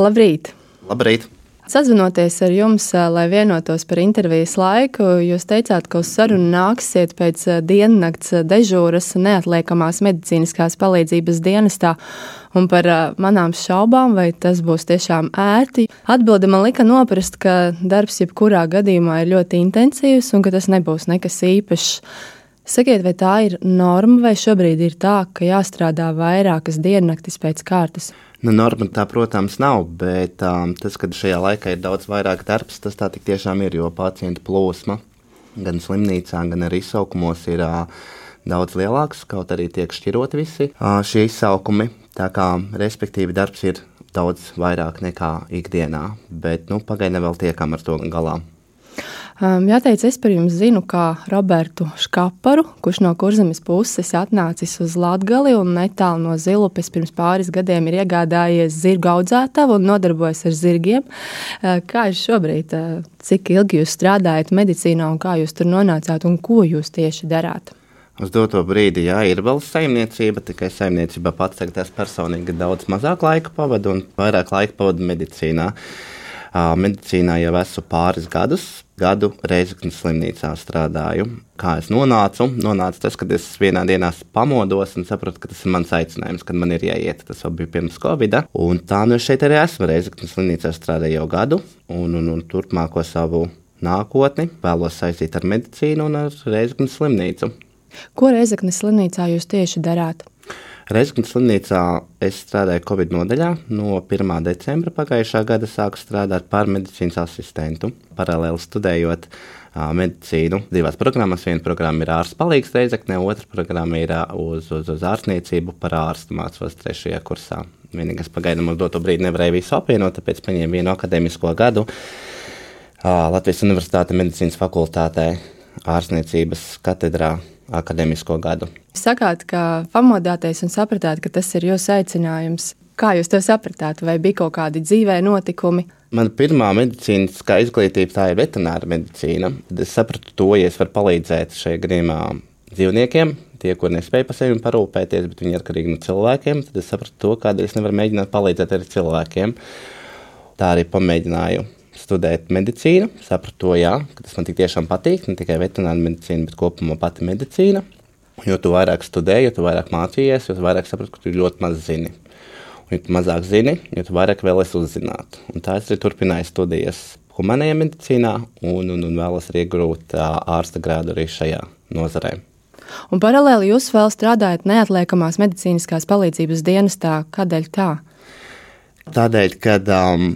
Labrīt! Labrīt! Sazvanoties ar jums, lai vienotos par intervijas laiku, jūs teicāt, ka uz sarunu nāksiet pēc diennakts dežūras neatliekamās medicīniskās palīdzības dienestā. Un par manām šaubām, vai tas būs tiešām ērti, atbilde man lika noprast, ka darbs jebkurā gadījumā ir ļoti intensīvs un ka tas nebūs nekas īpašs. Sakiet, vai tā ir norma, vai šobrīd ir tā, ka jāstrādā vairākas diennaktis pēc kārtas? Nu, norma tā, protams, nav, bet um, tas, ka šajā laikā ir daudz vairāk darbs, tas tā tiešām ir, jo pacientu plūsma gan slimnīcā, gan arī izsaukumos ir uh, daudz lielāks, kaut arī tiek šķirot visi uh, šie izsaukumi. Tā kā, respektīvi, darbs ir daudz vairāk nekā ikdienā, bet nu, pagaidām vēl tiekam ar to galā. Um, jāteic, es par jums zinu, kā Robertu Škaparu, kurš no kurzemes puses atnācis uz Latgali un netālu no Zilupes pirms pāris gadiem ir iegādājies zirgu audzētavu un nodarbojas ar zirgiem. Uh, kā jūs šobrīd, uh, cik ilgi jūs strādājat medicīnā un kā jūs tur nonācāt un ko jūs tieši darāt? Uz doto brīdi, jā, ir vēl saimniecība, tikai saimniecībā pats tagad es personīgi daudz mazāk laika pavadu un vairāk laika pavadu medicīnā. Medicīnā jau esmu pāris gadus, gadu Reizeknas slimnīcā strādāju. Kā es nonācu? Nonāca tas, kad es vienā dienā pamodos un sapratu, ka tas ir mans aicinājums, kad man ir jāiet. Tas jau bija pirms Covid. Un tā nu šeit arī esmu. Reizeknas slimnīcā strādāju jau gadu, un, un, un turpmāko savu nākotni vēlos saistīt ar medicīnu un ar Reizeknas slimnīcu. Ko Reizeknas slimnīcā jūs tieši darāt? Reizeknas slimnīcā es strādāju Covid nodaļā. No 1. decembra pagājušā gada sāku strādāt par medicīnas asistentu, paralēli studējot uh, medicīnu divās programmās. Viena programma ir ārsts palīgs Reizeknē, otra programma ir uh, uz, uz, uz ārstniecību par ārstu mācos trešajā kursā. Vienīgais pagaidām uz doto brīdi nevarēja visu apvienot, tāpēc paņēmu vienu akadēmisko gadu uh, Latvijas Universitāte medicīnas fakultātē ārstniecības katedrā akadēmisko gadu. Sakāt, ka pamodāties un sapratāt, ka tas ir jūsu aicinājums. Kā jūs to sapratāt? Vai bija kaut kādi dzīvē notikumi? Mana pirmā medicīniskā izglītība tā ir veterināra medicīna. Tad es sapratu to, ja es varu palīdzēt šajā gadījumā dzīvniekiem, tie, kur nespēja par sevi parūpēties, bet viņi ir atkarīgi no cilvēkiem, tad es sapratu to, kādēļ es nevaru mēģināt palīdzēt arī cilvēkiem. Tā arī pamēģināju studēt medicīnu. Sapratu to, jā, ka tas man tiešām patīk. Ne tikai veterināra medicīna, bet kopumā pati medicīna. Jo tu vairāk studēji, jo tu vairāk mācījies, jo tu vairāk saprati, ka tu ļoti maz zini. Un, jo tu mazāk zini, jo tu vairāk vēlēsies uzzināt. Un tā es arī turpināju studijas humanajā medicīnā un, un, un vēlos arī iegūt ārsta grādu arī šajā nozarē. Un paralēli jūs vēl strādājat neatliekamās medicīniskās palīdzības dienestā. Kādēļ tā? Tādēļ, ka um,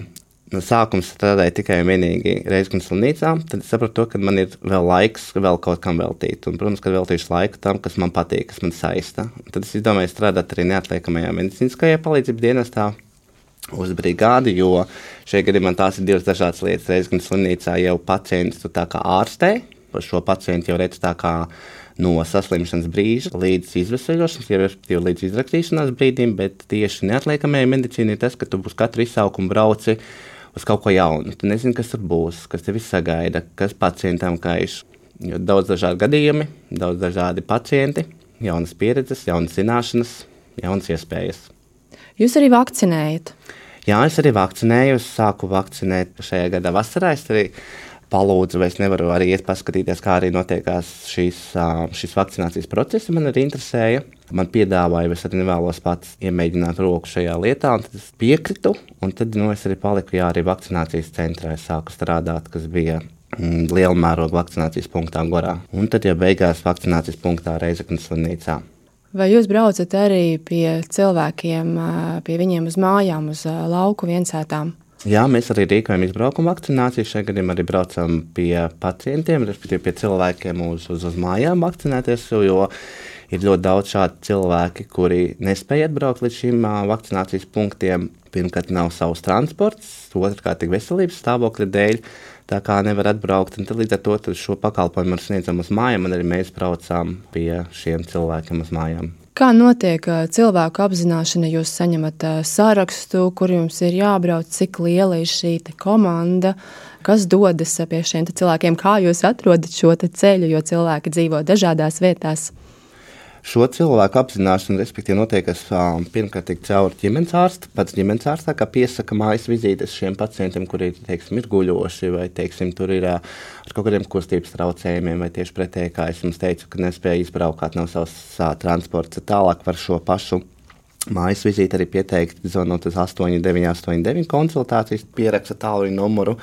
no sākuma strādāju tikai un vienīgi Reizeknas slimnīcā, tad es sapratu, to, ka man ir vēl laiks vēl kaut kam veltīt. Un, protams, ka veltīšu laiku tam, kas man patīk, kas man saista. Tad es izdomāju strādāt arī neatliekamajā medicīniskajā palīdzības dienestā. Uz brigādi, jo šajā gadījumā tās ir divas dažādas lietas. Reizeknas slimnīcā jau pacients tu tā kā ārstē, šo pacientu jau redz tā kā no saslimšanas brīža līdz izvesaļošanas, jau līdz izrakstīšanās brīdim, bet tieši neatliekamajai medicīnai ir tas, ka tu uz katru izsaukumu brauci uz kaut ko jaunu. Tu nezini, kas tur būs, kas tevi sagaida, kas pacientam kaiš. Jo daudz dažādu gadījumu, daudz dažādi pacienti, jaunas pieredzes, jaunas zināšanas, jaunas iespējas. Jūs arī vakcinējat? Jā, es arī vakcinēju. Es sāku vakcinēt šajā gada vasarā. Es arī palūdzu, vai es nevaru arī iet paskatīties, kā arī notiekās šīs, šīs vakcinācijas procesi. Man arī interesēja. Man piedāvāja, es arī nevēlos pats iemēģināt roku šajā lietā, un tad es piekritu. Un tad nu, es arī paliku jā, arī vakcinācijas centrā. Es sāku strādāt, kas bija mm, liela mēroga vakcinācijas punktā Gorā. Un tad jau beigās vakcinācijas punktā Reizeknas slimnīcā. Vai jūs braucat arī pie cilvēkiem, pie viņiem uz mājām, uz lauku viensētām? Jā, mēs arī rīkojam izbraukumu vakcināciju. Šajā gadījumā arī braucam pie pacientiem, respektīvi pie cilvēkiem uz, uz, uz mājām vakcinēties. Jo ir ļoti daudz šādu cilvēku, kuri nespēja atbraukt līdz šīm vakcinācijas punktiem. Pirmkārt, nav savs transports, otrkārt, tik veselības stāvokļa dēļ. Tā kā nevar atbraukt, un līdz ar to šo pakalpojumu sniedzam uz mājām, un arī mēs braucām pie šiem cilvēkiem uz mājām. Kā notiek cilvēku apzināšana? Jūs saņemat sārakstu, kur jums ir jābrauc, cik liela ir šī komanda, kas dodas pie šiem cilvēkiem, kā jūs atrodat šo ceļu, jo cilvēki dzīvo dažādās vietās. Šo cilvēku apzināšana, respektīvi, notiekas pirmkārt caur ģimenes ārstu. Pats ģimenes ārsts piesaka mājas vizītes šiem pacientiem, kuri teiksim, ir guļoši vai teiksim, tur ir ar kaut kādiem kustības traucējumiem, vai tieši pretēji, kā es jums teicu, ka nespēja izbraukāt no savas transporta. Tālāk par šo pašu Mājas vizīte arī pieteikt, zvanot uz 8989 konsultācijas, pieraksta tālruņa numuru.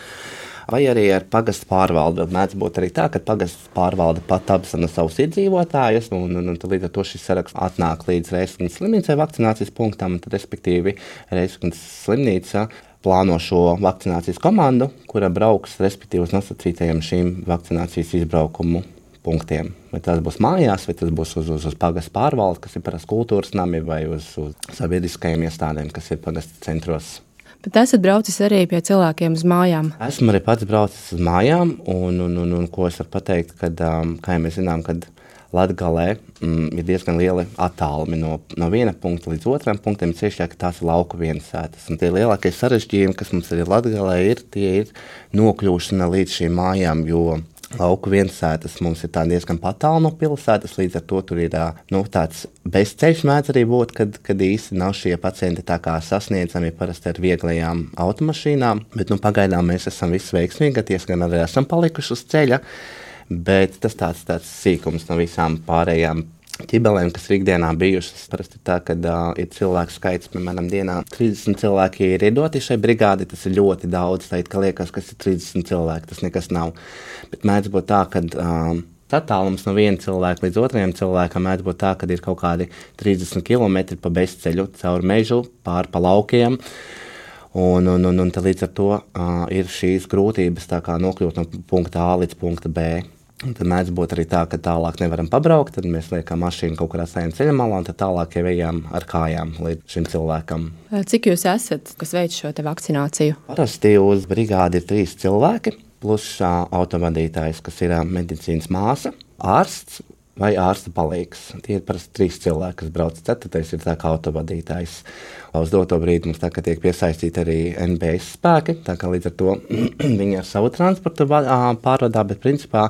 Vai arī ar pagastu pārvaldi. Mēdz būt arī tā, ka pagastu pārvalde pat apzina savus iedzīvotājus, un, un, un līdz ar to šis saraksts atnāk līdz Reizeknas slimnīcai vakcinācijas punktam, tad, respektīvi, Reizeknas slimnīca plāno šo vakcinācijas komandu, kura brauks respektīvi uz nosacītajiem šīm vakcinācijas izbraukumu punktiem. Vai tas būs mājās, vai tas būs uz, uz, uz pagastu pārvaldes, kas ir parasti kultūras nami, vai uz, uz sabiedriskajiem iestādēm, kas ir pagastu centros. Bet esat braucis arī pie cilvēkiem uz mājām? Esmu arī pats braucis uz mājām, un, un, un, un ko es varu pateikt, kad, um, kā jau mēs zinām, kad Latvijā mm, ir diezgan lieli attālumi no, no viena punkta līdz otram punktam, ceļā, ka tās ir lauku viensētas. Un tie lielākie sarežģījumi, kas mums arī Latvijā ir, tie ir nokļūšana līdz šīm mājām, jo Lauku viensētas mums ir diezgan tālu no pilsētas, līdz ar to tur ir nu, tāds bezceļš mēdz arī būt, kad, kad īsti nav šie pacienti tā kā sasniedzami parasti ar vieglajām automašīnām. Bet nu, pagaidām mēs esam visveiksmīgi, diezgan arī esam palikuši uz ceļa. Bet tas tāds, tāds sīkums no visām pārējām ķibelēm, kas ir ikdienā bijušas. Parasti tā, ka uh, ir cilvēku skaits, piemēram, dienā 30 cilvēki ir iedoti šai brigādei. Tas ir ļoti daudz. Tā kā liekas, ka tas ir 30 cilvēki, tas nekas nav. Bet mēdz būt tā, ka. Uh, Attālums no viena cilvēka līdz otram cilvēkam mēdz būt tā, ka ir kaut kādi 30 km pa bezceļu, caur mežu, pāri pa laukiem. Un, un, un, un līdz ar to uh, ir šīs grūtības nokļūt no punkta A līdz punkta B. Tad mēdz būt arī tā, ka tālāk nevaram pabraukt. Tad mēs liekam mašīnu kaut kurā sēņa ceļā malā, un tad tālāk jau ejam ar kājām līdz šim cilvēkam. Cik jūs esat, kas veic šo vakcināciju? Parasti uz brigādi ir trīs cilvēki, plus autovadītājs, kas ir medicīnas māsa, ārsts vai ārsta palīgs. Tie ir parasti trīs cilvēki, kas brauc. Ceturtais ir tā kā autovadītājs. Uz doto brīdi mums tā, tiek piesaistīti arī NBS spēki. Līdz ar to viņi ar savu transportu pārvadā, bet principā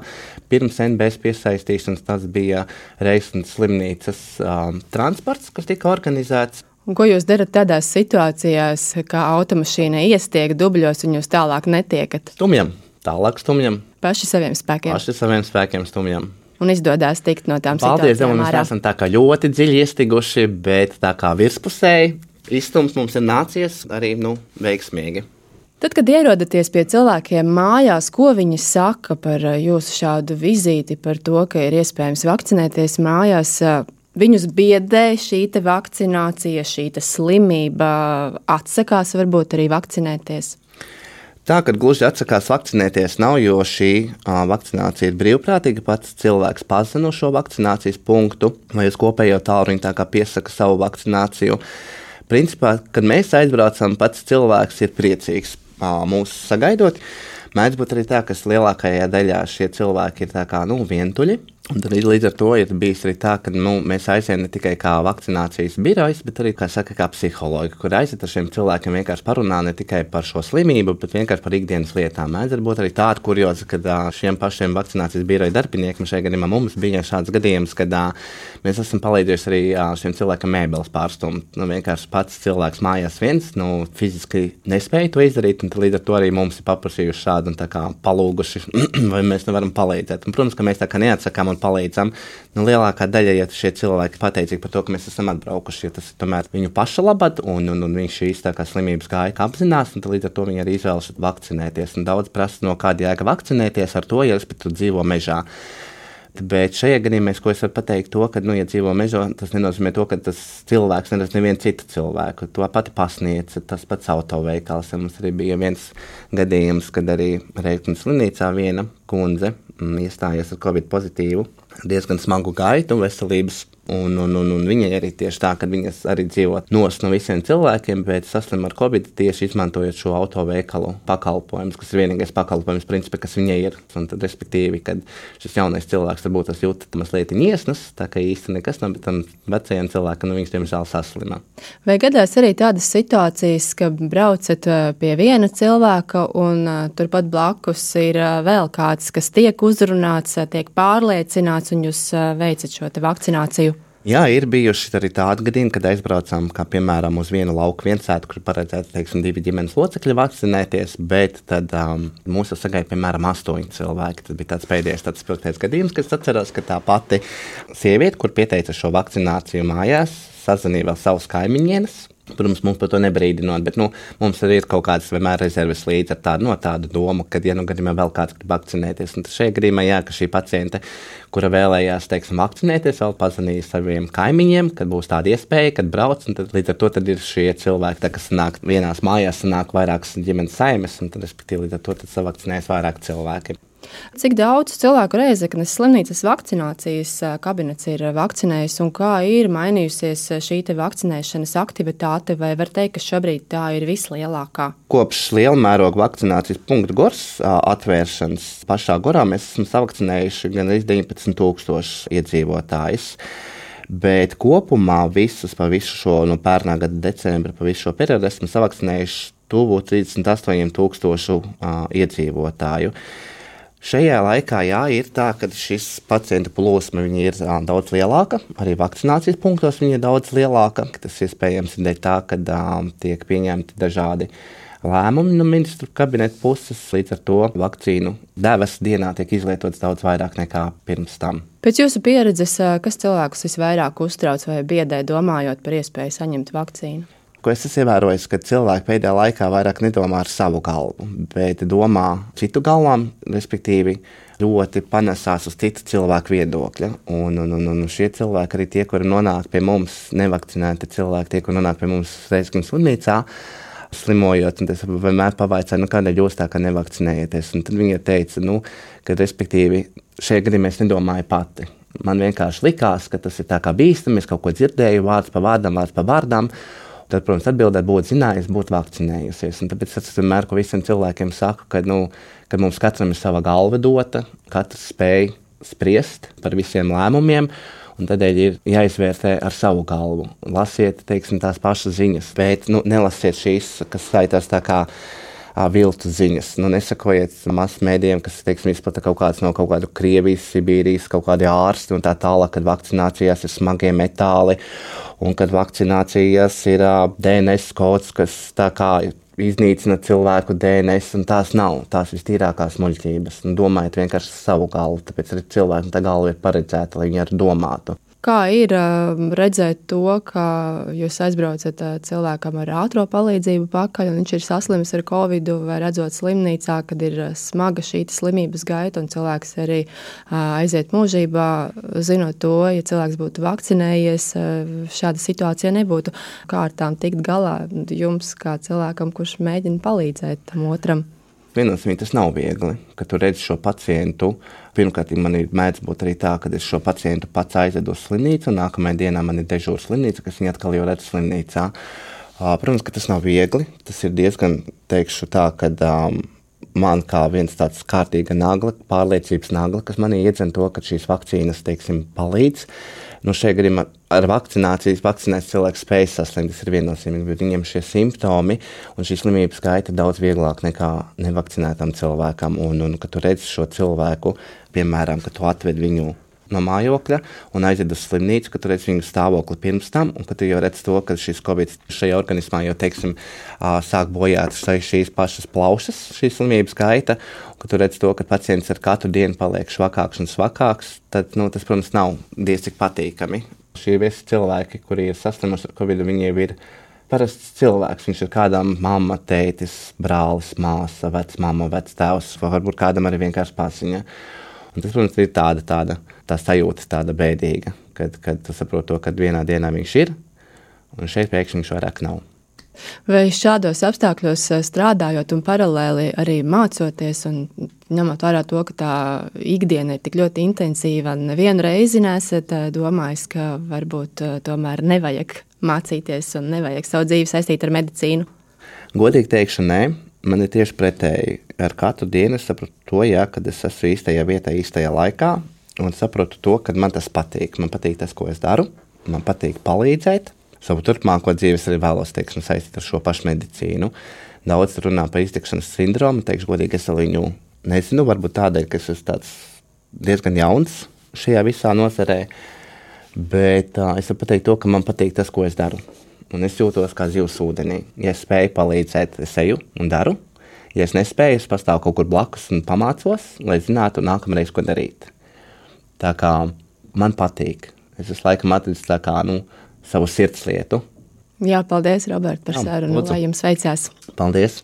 pirms NBS piesaistīšanas tas bija Reisnas slimnīcas um, transports, kas tika organizēts. Un ko jūs darat tādās situācijās, kā automašīna iestiek dubļos un jūs tālāk netiekat? Stumjam, tālāk stumjam. Paši saviem spēkiem. Paši saviem spēkiem stumjam un izdodas tikt no tām Paldies, situācijām. Paldies, mēs esam tā kā ļoti dziļi iestiguši, bet tā kā virspusēji izstums mums ir nācies arī nu, veiksmīgi. Tad, kad ierodaties pie cilvēkiem mājās, ko viņi saka par eh, jūsu šādu vizīti, par to, ka ir iespējams vakcinēties mājās, eh, viņus biedē šī vakcinācija, šī slimība, atsakās varbūt arī vakcinēties? Tā, ka gluži atsakās vakcinēties, nav, jo šī uh, vakcinācija ir brīvprātīga. Pats cilvēks pazina šo vakcinācijas punktu, vai uz kopējo tālruņa tā kā piesaka savu vakcināciju. Principā, kad mēs aizbraucam, pats cilvēks ir priecīgs uh, mūs sagaidot. Mēdz būt arī tā, ka lielākajā daļā šie cilvēki ir kā, nu, vientuļi. Un tad līdz ar to ir bijis arī tā, ka nu, mēs aizējām ne tikai kā vakcinācijas birojas, bet arī kā, saka, kā psihologi, kur aiziet ar šiem cilvēkiem vienkārši parunā ne tikai par šo slimību, bet vienkārši par ikdienas lietām. Mēdz būt arī tāda kurioza, kad šiem pašiem vakcinācijas biroja darbiniekiem šajā gadījumā mums bija šāds gadījums, kad mēs esam palīdzējuši arī šiem cilvēkiem mēbeles pārstumt. Nu, vienkārši pats cilvēks mājās viens nu, fiziski nespēja to izdarīt, un līdz ar to arī mums ir paprasījuši šādu un palūguši, vai mēs nevaram palīdzēt. Un, protams, ka mēs tā kā neatsakām un palīdzam. Nu, lielākā daļa, ja šie cilvēki pateicīgi par to, ka mēs esam atbraukuši, jo tas ir tomēr viņu paša labad, un, un, un viņš šīs kā, slimības gāja apzinās, un līdz ar to viņi arī izvēlas vakcinēties. Un daudz prasa, no kāda jēga vakcinēties ar to, ja es pat dzīvo mežā. Bet šajā gadījumā, ko es varu pateikt, to, ka, nu, ja dzīvo mežā, tas nenozīmē to, ka tas cilvēks neredz nevienu citu cilvēku. To pati pasniedz, tas pats autoveikals. Mums arī bija viens gadījums, kad arī Reiknas slimnīcā viena kundze mm, iestājās ar covid pozitīvu. Diezgan smagu gaitu veselības Un, un, un, un viņai arī tieši tā, ka viņas arī dzīvo nos no visiem cilvēkiem, bet saslim ar covid tieši izmantojot šo autoveikalu pakalpojumu, kas ir vienīgais pakalpojums, principā, kas viņai ir. Un tad, respektīvi, kad šis jaunais cilvēks varbūt tas jūt mazliet iesnas, tā ka īsti nekas nav, bet tam vecajam cilvēkam nu, viņš diemžēl saslima. Vai gadās arī tādas situācijas, ka braucat pie viena cilvēka un turpat blakus ir vēl kāds, kas tiek uzrunāts, tiek pārliecināts un jūs veicat šo vakcināciju? Jā, ir bijuši arī tādi gadījumi, kad aizbraucām, kā piemēram, uz vienu lauku viensētu, kur paredzēts, teiksim, divi ģimenes locekļi vakcinēties, bet tad um, mūsu sagaidīja, piemēram, astoņi cilvēki. Tas bija tāds pēdējais tāds spilgtais gadījums, kas atceros, ka tā pati sieviete, kur pieteica šo vakcināciju mājās, sazvanīja vēl savus kaimiņus, Protams, mums par to nebrīdinot, bet nu, mums arī ir kaut kādas vienmēr rezerves līdzi ar tādu, no, tādu domu, ka, ja nu gadījumā vēl kāds grib vakcinēties, tad šajā gadījumā, jā, ka šī paciente, kura vēlējās, teiksim, vakcinēties, vēl pazvanīja saviem kaimiņiem, kad būs tāda iespēja, kad brauc, un tad līdz ar to ir šie cilvēki, tā, kas nāk vienās mājās, nāk vairākas ģimenes saimes, un tad, respektīvi, līdz ar to tad savakcinēs vairāk cilvēki. Cik daudz cilvēku Reizeknas slimnīcas vakcinācijas kabinets ir vakcinējis un kā ir mainījusies šī vakcinēšanas aktivitāte, vai var teikt, ka šobrīd tā ir vislielākā? Kopš liela mēroga vakcinācijas punktu gors atvēršanas pašā gorā mēs esam savakcinējuši gan 19,000 iedzīvotājus. Bet kopumā visus, pa visu šo no pērnā gada decembra, pa visu šo periodu esam savakcinējuši tuvu 38,000 uh, iedzīvotāju. Uh, Šajā laikā jā, ir tā, ka šis pacientu plūsma ir daudz lielāka, arī vakcinācijas punktos viņa ir daudz lielāka. Tas iespējams ir tā, ka um, tiek pieņemti dažādi lēmumi no ministru kabineta puses. Līdz ar to vakcīnu devas dienā tiek izlietots daudz vairāk nekā pirms tam. Pēc jūsu pieredzes, kas cilvēkus visvairāk uztrauc vai biedē, domājot par iespēju saņemt vakcīnu? Ko es esmu ievērojis, ka cilvēki pēdējā laikā vairāk nedomā ar savu galvu, bet domā citu galvām, respektīvi, ļoti panesās uz citu cilvēku viedokļa. Un, un, un, un šie cilvēki, arī tie, kuri nonāk pie mums, nevakcinēti cilvēki, tie, kuri nonāk pie mums Reizeknas slimnīcā, slimojot, un es vienmēr pavaicāju, nu, kādēļ jūs tā kā nevakcinējaties. Un tad viņa teica, nu, ka, respektīvi, šajā gadījumā es nedomāju pati. Man vienkārši likās, ka tas ir tā kā bīstami, es kaut ko dzirdēju, vārds pa vārdam, vārds pa vārdam. Tad, protams, atbildē būtu zinājusi, būtu vakcinējusies. Un tāpēc es vienmēr visiem cilvēkiem saku, ka, nu, ka mums katram ir sava galva dota, katrs spēj spriest par visiem lēmumiem. Un tādēļ ir jāizvērtē ar savu galvu. Lasiet, teiksim, tās pašas ziņas, bet nu, nelasiet šīs, kas saistās tā kā viltu ziņas. Nu, nesakojiet masmēdiem, kas teiksim, izplata kaut kādas no kaut kāda Krievijas, Sibīrijas, kaut kādi ārsti un tā tālāk, kad vakcinācijās ir smagie metāli un kad vakcinācijās ir DNS kods, kas tā kā iznīcina cilvēku DNS, un tās nav tās vistīrākās muļķības. Nu, domājiet vienkārši savu galvu, tāpēc arī cilvēkam tā galva ir paredzēta, lai viņi arī domātu. Kā ir redzēt to, ka jūs aizbraucat cilvēkam ar ātrā palīdzību pakaļ, un viņš ir saslimis ar covid, vai redzot slimnīcā, kad ir smaga šī slimības gaita, un cilvēks arī aiziet mūžībā, zinot to, ja cilvēks būtu vakcinējies, šāda situācija nebūtu. Kā ar tām tikt galā jums, kā cilvēkam, kurš mēģina palīdzēt tam otram? Viennozīmīgi tas nav viegli, kad tu redzi šo pacientu. Pirmkārt, man ir mēdz būt arī tā, ka es šo pacientu pats aizvedu uz slimnīcu, un nākamajā dienā man ir dežūra slimnīca, kas viņa atkal jau redz slimnīcā. Protams, ka tas nav viegli. Tas ir diezgan, teikšu tā, ka um, man kā viens tāds kārtīga nagla, pārliecības nagla, kas manī iedzen to, ka šīs vakcīnas, teiksim, palīdz. Nu, šajā gadījumā ar vakcinācijas vakcinēts cilvēks spēj saslimt. Tas ir viennozīmīgi, bet viņiem šie simptomi un šī slimības skaita ir daudz vieglāk nekā nevakcinētam cilvēkam. Un, un kad tu redzi šo cilvēku, piemēram, kad tu atved viņu no mājokļa un aiziet uz slimnīcu, kad redz viņu stāvokli pirms tam, un kad jau redz to, ka šis covid šajā organismā jau, teiksim, sāk bojāt šīs pašas plaušas, šīs slimības gaita, un kad redz to, ka pacients ar katru dienu paliek švakāks un svakāks, tad, nu, tas, protams, nav diez cik patīkami. Šie visi cilvēki, kuri ir saslimuši ar covid, viņiem ir parasts cilvēks. Viņš ir kādam mamma, tētis, brālis, māsa, vecmāma, vectēvs, vai varbūt kādam arī vienkārši pasiņa. Un tas, protams, ir tāda, tāda tā sajūta, tāda bēdīga, kad, kad tu saproti to, ka vienā dienā viņš ir, un šeit pēkšņi viņš vairāk nav. Vai šādos apstākļos eh, strādājot un paralēli arī mācoties, un ņemot vērā to, ka tā ikdiena ir tik ļoti intensīva, nevienu reizi nesat eh, domājis, ka varbūt eh, tomēr nevajag mācīties un nevajag savu dzīvi saistīt ar medicīnu? Godīgi teikšu, nē. Man ir tieši pretēji. Ar katru dienu es saprotu to, jā, kad es esmu īstajā vietā, īstajā laikā, un saprotu to, ka man tas patīk. Man patīk tas, ko es daru, man patīk palīdzēt. Savu turpmāko dzīvi es arī vēlos teiksim, saistīt ar šo pašu medicīnu. Daudz runā par iztikšanas sindromu. Teikšu, godīgi, es viņu nezinu. Varbūt tādēļ, ka es esmu diezgan jauns šajā visā nozarē. Bet uh, es varu pateikt to, ka man patīk tas, ko es daru. Un es jūtos kā zivs ūdenī. Ja es spēju palīdzēt, es eju un daru. Ja es nespēju, es pastāvu kaut kur blakus un pamācos, lai zinātu, nākamreiz, ko darīt. Tā kā man patīk. Es esmu laikam atradis tā kā nu, savu sirds lietu. Jā, paldies, Robert, par sarunu. Lai jums veicās! Paldies!